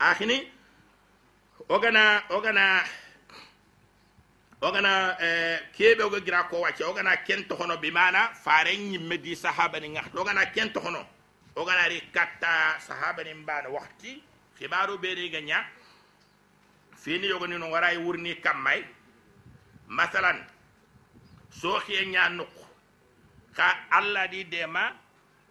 akini ogana ogana ogana eh, keɓe oga gira ko wacce ogana ken tohono bimana fare ñimme di sahabani ŋahto ogana ken tohono ogana ri katta sahabani mbana wakti kibaru ɓeni ga ña fini yogoni no wara wurni kammay masalan sohiye ña nukku ka allah di dema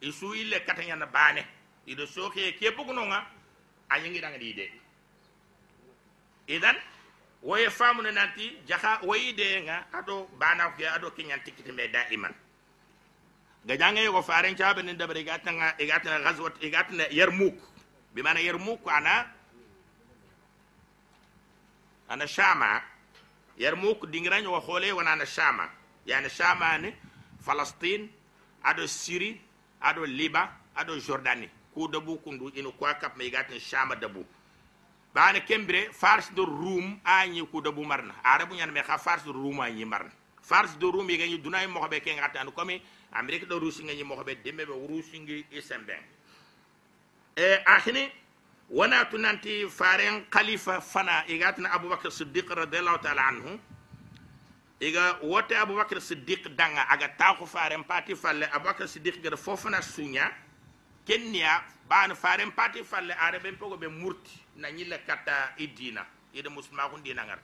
isu ille kata ñana bane ido sohiye ke bugunoga nga anyingi danga di de idan woye famune nanti jaha woyi de nga ado bana ke ado kinyan tikiti me daiman gajanga yogo faren chabe ni dabare gatanga igatna ghazwat igatna yarmuk bimana yarmuk ana ana shama. Yarmuk dingiran yo khole wana ana shama. Yani shama ni falastin ado siri ado liba ado jordani ku dabu kundu ino kwa kap me gatna shama dabu bana kembire fars de rum anyi ku dabu marna arabu nyan me kha fars de rum anyi marna fars de rum yiga dunay mo be ke ngata anu komi amerika do rusi ngi mo be dembe be rusi ngi isembe e akhini wana tunanti faren khalifa fana igatna abubakar siddiq radhiyallahu ta'ala anhu iga wote abubakar siddiq danga aga taxu faren pati falle abubakar siddiq gada fofana sunya kenya ban faren pati falle are ben pogo be murti. Na nyilla kata idina ida muslima kun dina ngar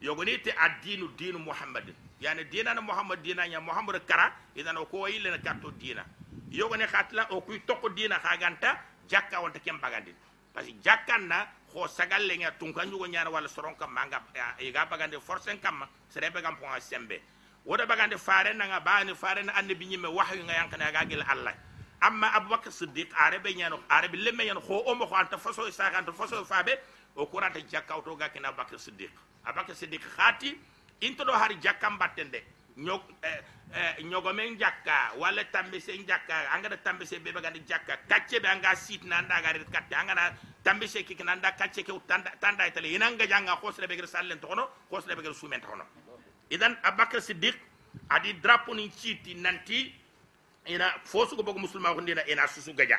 yogoni te adinu dinu muhammadin yani dina na muhammad dina nya muhammad kara idan ko yille na katto dina yogoni khatla o kuy tokko dina khaganta jakka wonta kem bagandin. Parce que jakkan na ho sagalle nga tun kan yugo nyaara wala soron kam manga e ga bagande forcen kam sere be gam point sembe. Woda bagande faare na nga baani faare na annabi nyimme wahyu nga yankana ga gil allah amma aboubacar siddiq are ɓe ñano are ɓe lemme ñano ho omo ko anta façon saka anta façon faaɓe o kuranta jakka o to ga kene aboubacar siddiq aboubacar siddiq haati into ɗo har jakka mbatten de ñogomen jakka walla tambe se jakka angada tambe se ɓeɓe ganda jakka kacce ɓe anga sitna anda ga ret katte angana tambe se kikna anda kacce ke tanda e tala inanga janga hosre ɓegere sallen togono hosre ɓegere sumen togono idan aboubacar siddiq adi drapo nin ciiti nanti ina fosu ko bogo musulma ko ndina ina susu gaja.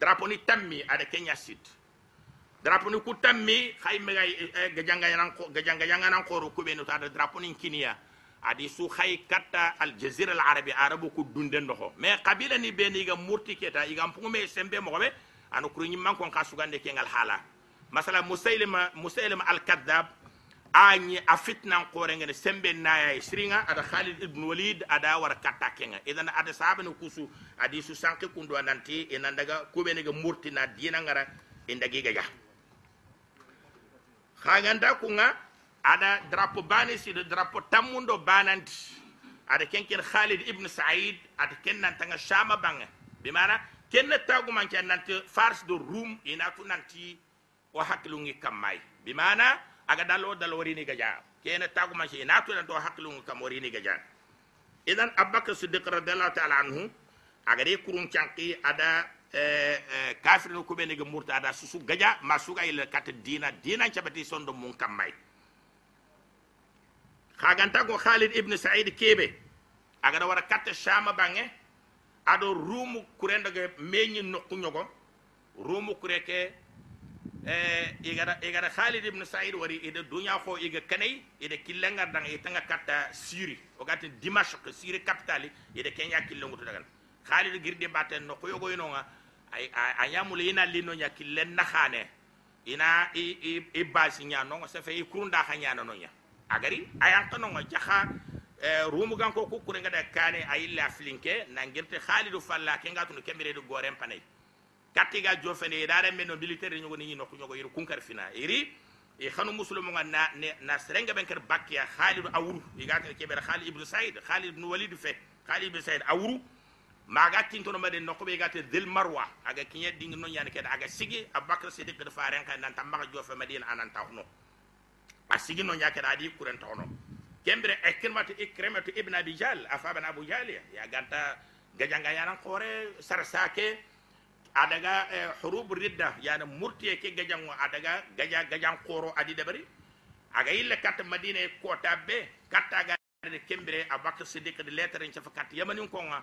Drapo ni tammi ada kenya sit drapo ni ku tammi khayme gay gajanga yanan ko gajanga yanan ko ro kubenu ta drapo ni kinia adi su hay katta al jazira al arabi arabu ku dunden do me qabila ni be ni ga murti keta iga mpume sembe mo be anu ni man ko khasugande kengal hala. Masala musailima musailima al kadhab añi a fitnan korengene sembe naya sringa ada khalid ibn walid ada war katta kenga. Idan ada sahaba no kusu adi su sanke kundo nanti ina daga kubene ga murti na dina ngara inda giga ga. Khaganda kunga ada drapo bani si de drapo tamundo bananti. Ada kenken khalid ibn said ada kennan tanga shama banga bimana kenna tagu man nanti fars do rum ina tu nanti wa haklungi kamai bimana aga dalo dal warini gaja. Kena tagu man shi na to to haklungi kam warini gaja. Idan abubakar siddiq radhiyallahu ta'ala anhu aga de kurun canki ada kafir no kubene ga ada susu gaja masuga ila kat dina dina cabati sondo mun kamai khaganta ko khalid ibn sa'id kebe. Aga da wara kat shama bange ado rumu kurenda ga meñi nokku ñogo rumu kureke eh igara igara khalid ibn sa'id wari ida dunya ko iga kanay ida killenga dang itanga katta siri o gati dimashq siri capitali ida kenya killengu to dagal. Khalid girde baten no ko yogo yinonga ay ayamul ina lino nya killen na khane ina i i, i basi nya no se fe kurunda khanya no nya. Agari ayan to no jaha eh, rumu gan ko kukure ngada kane ayilla flinke nangirte khalidu falla kenga tunu kemire do gorem panay kattiga jofene eɗaren men no militaire ñogoni ñi nokku ñogo iri kunkar fina. Iri e xanu musulumu nga na na serenge ben ker bakkiya khalidu awru iga ker keɓere khalid e ibnu saïd khalid ibnu walid fe khalid ibnu saïd awru maga tintono maɗen nokkoɓe gate del marwa aga kiñe ɗingi noon yani kede aga sigi aboubacar sidik kede fa renka nanta maga jofe madina anantawno a sigi no yakede aɗi kuren tawno kembere ekirmatu e ikrimatu ibne abi jal a faɓana abou jalia ya ganta gajangayanan koore sarsake adaga eh, hurub ridda yana murtiye ke gajango adaga gaja gajan koro adi dabari aga illa katta madina e kota be katta ga de kembere abakar siddiq de lettre en chafa katta yamanin ko nga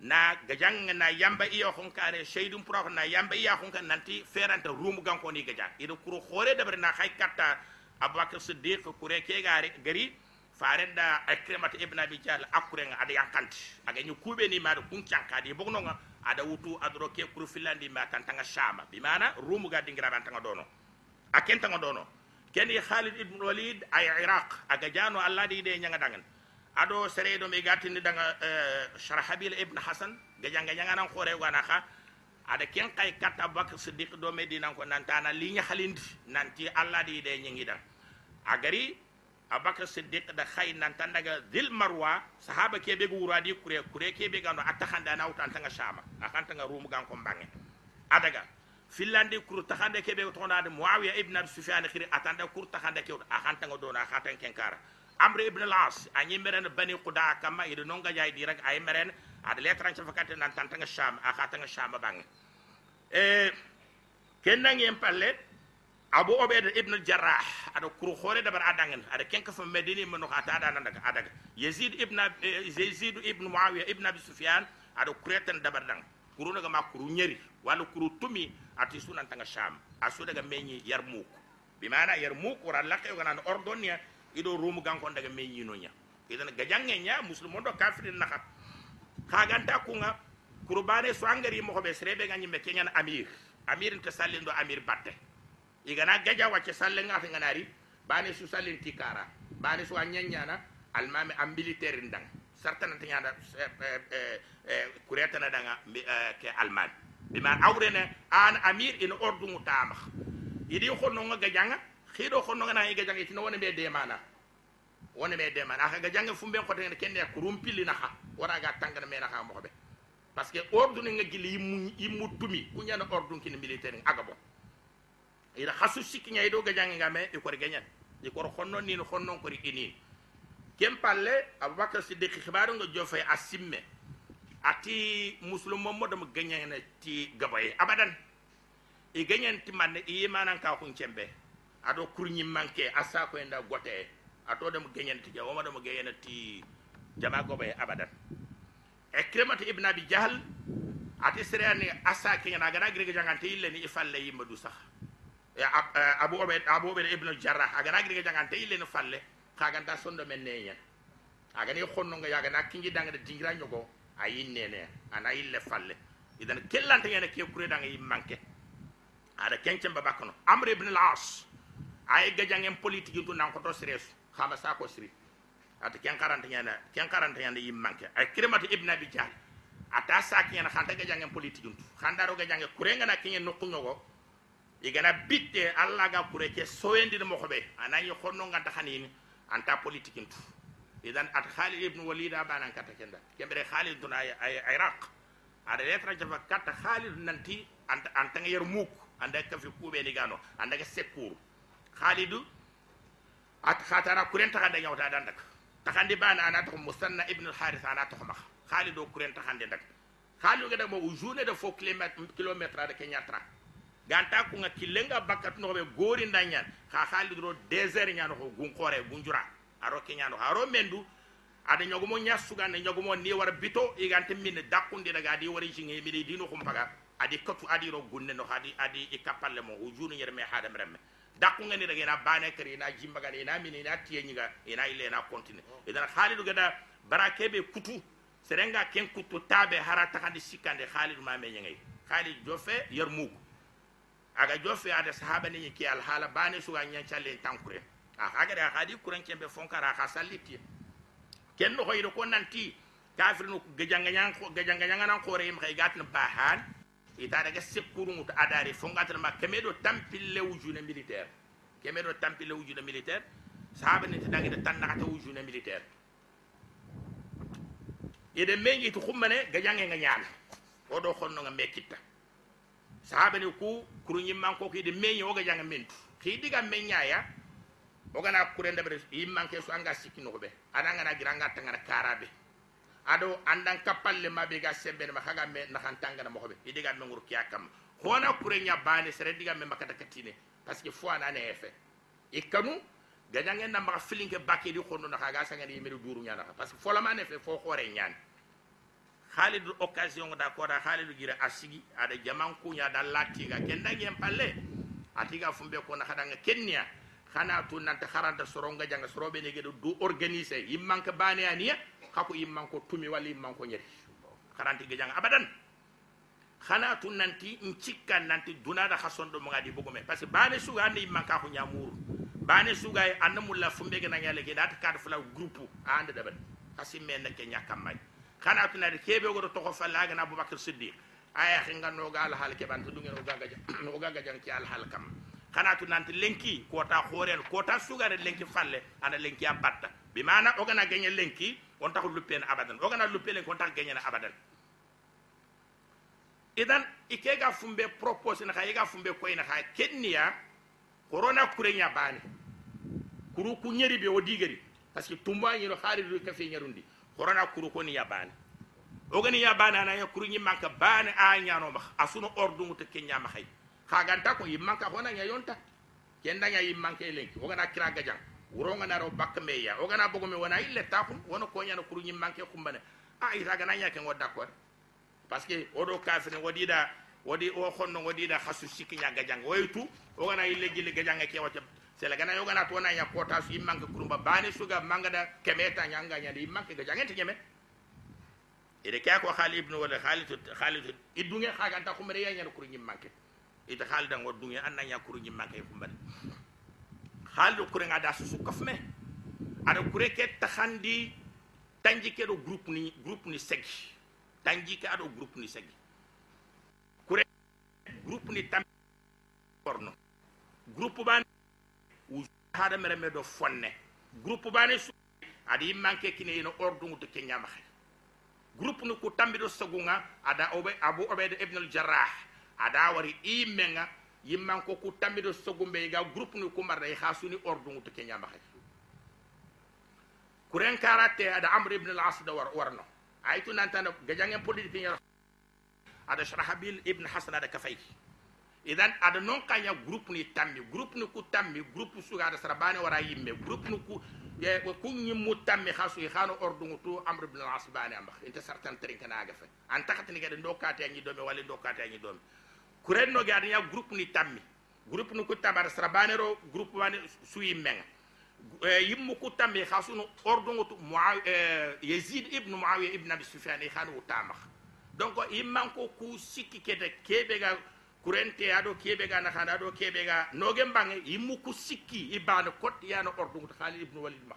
na gajang na yamba iyo hon kare shaydum pro na yamba iya hon kan nanti feranta rumu ganko ni gaja. Ido kuro khore dabar na khay katta abubakar siddiq kure ke gari gari farenda akremat ibn abi jahl akure nga ada yankanti aga nyu kube ni madu kun canka di bogno nga aɗa wutu aɗoro ke kuru fillandi mba kan tanga shama. Bi mana rumu ga dingiraɓe an tanga ɗono a ken tanga ɗono keni halid ibne walid ay iraq. Aga jano allah ɗi ɗe ñaga dangan. Aɗo sereɗo mi gatindi daga eh, sharhabil ibne hasan gajanga ñaganan hoore wana ha aɗa ken kay kat aboubacar siddiq ɗo medinanko nantana liña halindi nanti allah ɗi ɗe ñingiɗan a gari abakar siddiq da khay nan tan daga dil marwa sahaba ke be wuradi kure kure ke be gando atakhanda na utan tanga shama akan tanga rumu gan ko bange adaga fillande kur takhande ke be to na muawiya ibn abi sufyan khiri atanda kur takhande ke akan tanga do na khatan ken kara amr ibn al-as anyi meren bani quda kama ido nonga jay di rek ay meren ad letran ci fakate nan tantanga sham akatanga sham bange. E kenna ngem palle abu obed ibn jarrah ada kuru khore da bar adangen ada kenka fa medini mano ata ada nan daga adaga yazid ibn yazid ibn muawiya ibn abi sufyan ada kuretan da bar dang kuru daga ma kuru nyeri. Wala kuru tumi ati sunan tanga sham asu daga menyi yarmuk bi mana yarmuk wara lakke ga nan ordonia ido rumu gankon daga me nyino nya idan ga jange nya muslim do kafirin naka kaganta kunga kurbane so angari mo be srebe ga nyimbe kenyan amir. Amir ta sallin do amir batte igana gaja wacce sallen ngata nganari bane su sallin tikara bane su anyanya na almami am militaire ndang. Sartana tanyada kureta na danga ke alman. Bima awrene an amir in ordu mutama idi khonno nga gajanga khido khonno nga na iga jangi tino wona be de mana wona be de mana aka gajanga fumbe ko tene kende ko rumpili na ha. Wara ga tangana me na ha mo be parce que ordre nga gili yimu yimu tumi kunya na ordre kin militaire aga ida khasu sikki nyay do gajanga nga me e ko ganyan e ko khonno ni no khonno ko ri ini. Kem palle abubakar siddiq khibaru nga jofe asimme. Ati muslim mo dama ganyana ti gabay abadan. E ganyan ti man e manan ka kun cembe ado kurñi manke asa ko enda gote. Ato dem geñen ti jaw ma dem geñen ti jama go bay abadan. E kremat ibn abi jahl ati serani asa ke na gana gire jangante ille ni ifalle yimba du sax e Eh, eh, abu oɓe abu oɓe ibnu jarra agana gidi ga jangante illene falle kaganta sondo men neñen agani honnonga yagana kingidangede dingira ñogo a yinnene ana ille falle. Idan kellantegene ke kuredanga yimmanke aɗa kencemba bakkono amre ibne las aye gajangen politique tu nankoto siresu hama sako sri eh, ata ken karantegene ken karantegene yimmanke ay kirmata ibne abi dial ata sakiñene hanta gajangen politique tu khanda ro ga jangen kure nga na kurengana kiñe nokkuñogo igana bitte alla ga kure ke soyendi mo xobe anani xonno nganta xanini anta politique intu idan at khalid ibn walid abana kata kenda. Kembere khalid tun ay iraq. Ada letra jafa kata khalid nanti anta anta yer muk. Anda ka fi kube ni gano. Anda ka secours khalidu at khatara kure ta kanda nyawta dan dak. Takandi bana ana to musanna ibn al harith ana to ma khalidu kure ta kande dak. Khalidu ga mo journée de kilomètre kilomètre de kenya tra ganta kunga kilenga bakat no be gori ndanyan ha hali dro desert nyano ko gun kore gunjura. Aro kenyano. Aro mendu ada nyasu gan nyogo mo ni war bito igante min dakundi daga di wari jinge mi dino kumpaga adi katu adi ro gunne no hadi adi ikapalle mo ujunu yerme hadam remme dakku ngani daga na bane kare na jimbaga ne na min na tiyenyiga ina ile na continue. Oh. Idan halidu gada barakebe kutu serenga ken kutu tabe harata kandi sikande halidu mame nyenge. Halidu jofe yermugo aga jofe ada sahaba ne yake alhala bane su ganyan challe tankure a haga da hadi kuran kembe fonkara ka salliti ken no hoyro ko nanti kafir no gajanganyan ko gajanganyan nan kore im kay gatna bahan. Ita daga sekuru mut adare fongatar ma kemedo tampille wujuna militaire kemedo tampille wujuna militaire sahaba ne tadaga da tanaka wujuna militaire ede mengi to khumane gajanganyan o do khonno nga mekitta sahabani ku kuruñimmanko ko ide meñe oga janga mentu. Kiidiga meññaya ogana kure ndeɓere yimmanke so anga sikkinogo ɓe aɗa ngana gira anga tangana karaɓe aɗo andan kappalle maɓe ga sembenema haga me nahan tangana mogoɓe idiga me gur kiya kam hona kureña bane sere diga me makata kattine par ce que fo anane hefe ikkanu gañangen na maxa filinke bakkedi xonno naxa ga sangani yimeri duuru ñanaxa par ce que folamane fe fo xoore ñani khalid occasion da ko da khalid gira asigi ada jaman kunya da latiga kenda ngem palle. Atiga fumbe ko na hadanga kenya. Khana tu nanta kharanta soronga janga sorobe ne gedo du organiser yimman ka bane aniya kako yimman ko tumi wali yimman ko nyeri. Kharanti ge janga abadan. Khana tu nanti ncikka nanti dunada khasondo mo ngadi bugome parce que bane suga ande yimman ka ko nyamuru. Bane suga mulla fumbe ge na nyale ge data kad fula groupe ande daban. Kasi men ke nyakam kana tunade keɓe goto toko falle agana abubakar siddiq. Aya he gannoga alhaala keɓanta ɗumen o gaga al hal kam. Kana tu nanti lenki kota hooreno kota suga lenki falle ana lenki a bi mana ogana gañe lenki on taka luppeno abadan. Ogana luppe lenki on taka na abadan. Idan ikega fumbe propose na ga fumbe koy na ha kenniya corona kurenya bani. Kuru kunyeri be odigeri parce que tumba nyiro hari du kafe nyarundi corona kuru ko ni yabane o gani yabani ana ya kuru nyi manka bane a nyano ma. Asuno ordu mutu kenya ma hay kaganta ko yimmanka hona nya yonta. Kenda nya yimmanka ke lenki. Gana kira gajang wuronga naro bak meya. O gana bogo me wona ille ko wono ko nya no kuru nyi ke kumbane. A ira gana nya ken wadda ko parce que odo kafene wadida wadi o khonno wadida khasu sikki nya gajang waytu o gana ille gille gajang ke wata sela gana yo gana to na nya kota su yimmanka kurumba bani suga mangada kemeta nyanga nya di yimmanka gajang ente nyeme ide kya ko khalid ibn wala khalid khalid idunge khaganta kumere ya nya kuru nyi manke ita halda ngo dunge anna nya kuru nyimma kay fumbal haldo kure ngada susu kafme ada kure ke takhandi tanji ke do groupe ni groupe ni segi. Tanji ke ado groupe ni segi. Kure groupe ni tam porno. Groupe ban u hada mere me do fonne. Groupe ban su adi manke kine no ordu to kenya ma groupe ni ku tambido sagunga ada obe abu obed ibn al jarrah ada wari imenga yimman ko ku tamido sogumbe ga groupe ni kumar day khasuni ordu to kenya ma kuren karate ada amr ibn al-as da war warno. Aytu nantana gajangen politique ada shrahabil ibn hasan ada kafay idan ada non kanya groupe ni tammi groupe ni ku tammi groupe su ada sarabane wara yimme groupe ni ku ye ku nyimmu tammi khasu khano ordu to amr ibn al-as bane am inta sartan trinka na ga fa an takati ni ga ndokate ni domi wala ndokate ni domi kuren no ga ya groupe ni tammi groupe ni ku tabar sarabane ro groupe wani suyi menga yimmu ku tammi khasu no ordu to yazid ibn muawiya ibn abi sufyan khano tamakh donc imman ko ku sikki kete kebe ga kurente ado kebe ga nakhana ado kebe ga nogen bange yimu ku sikki ibana kot yana ordungu to khalid ibn walid ma.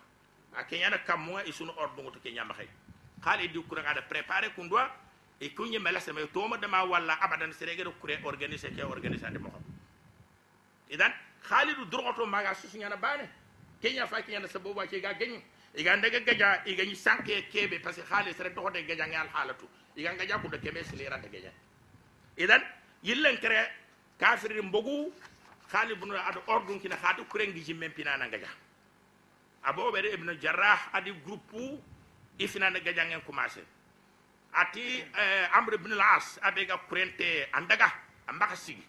Akenya kammo isunu ordungu to kenya makhay khalid du kuranga da préparer kundwa e kunye mela sama to ma dama walla abadan serege do kure organiser ke organiser de mo idan khalid drogoto maga susu nyana bane. Kenya fa kenya na sababu ke ga ganyi iga ndaga gaja iga ni sanke kebe parce khalid sere dogote gaja ngal halatu. Iga gaja ku de kebe silira de gaja idan yillen kere kafiri mbogu khali bunu ado ordun kina khatu kurengi jimmen pinana gaja abo bere ibn jarrah adi groupe ifina na gaja ngen commencé ati eh, amr ibn al-as abega kurente andaga ambaka sigi.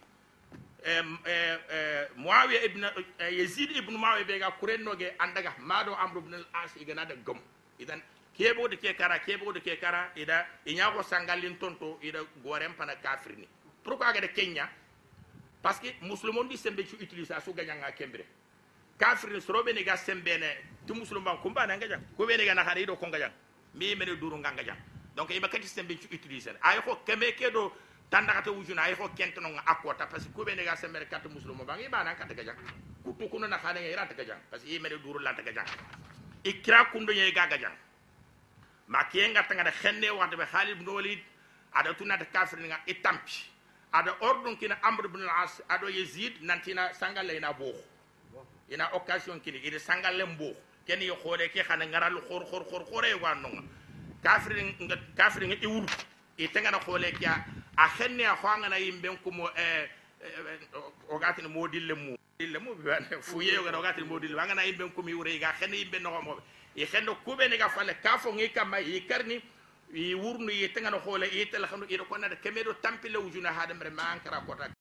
Eh, eh, eh, muawiya ibn eh, yazid ibn muawiya bega kurennoge andaga. Mado amr ibn al-as igana da gom. Idan kebo de ke kara kebo de ke kara ida inyago sangalin tonto ida gorem pana kafirni pourquoi ga de kenya? Parce que musulmon di sembe ci utiliser su ganya nga kembre. Kafir ni sorobe ne ga sembe ne tu musulman kumba na ngaja. Ko be ne ga na hare do ko ngaja mi mene duru nga ngaja. Donc iba kati sembe ci utiliser ay ko keme ke do tanda kata wujuna ay ko kento no akota parce que ko be ne ga sembe kat musulmo ba ngi bana kat gaja kutu kuno na hane ngi rat gaja parce que mene duru lanta gaja ikra kundo ye ga gaja ma kiyenga tanga da xenne waxde be khalid ibn walid ada tunata kafir nga itampi aɗa ordon kina amre al-as aɗo yezid nantina sangalle ina booko ina occasion kini ida sangallen booko ken yo hoore ke xana ngaral xor xor xor xore yogo an nonga. Kafiri kafiri nga iwur itengana hoole ke a xenne a xoangana yimɓen kumo ogatini mo dille mu. Dille mu fuye yogana ogatini mo dille angana yimɓen kumi wure iga xenne yimɓe noxomoɓe i xenne kuɓeniga fale ka kafo ngi kamma yi karni i wurnu yete ngana hoole yete la xanu ira ko na kemero tampile wujuna hadam re man kara ko tak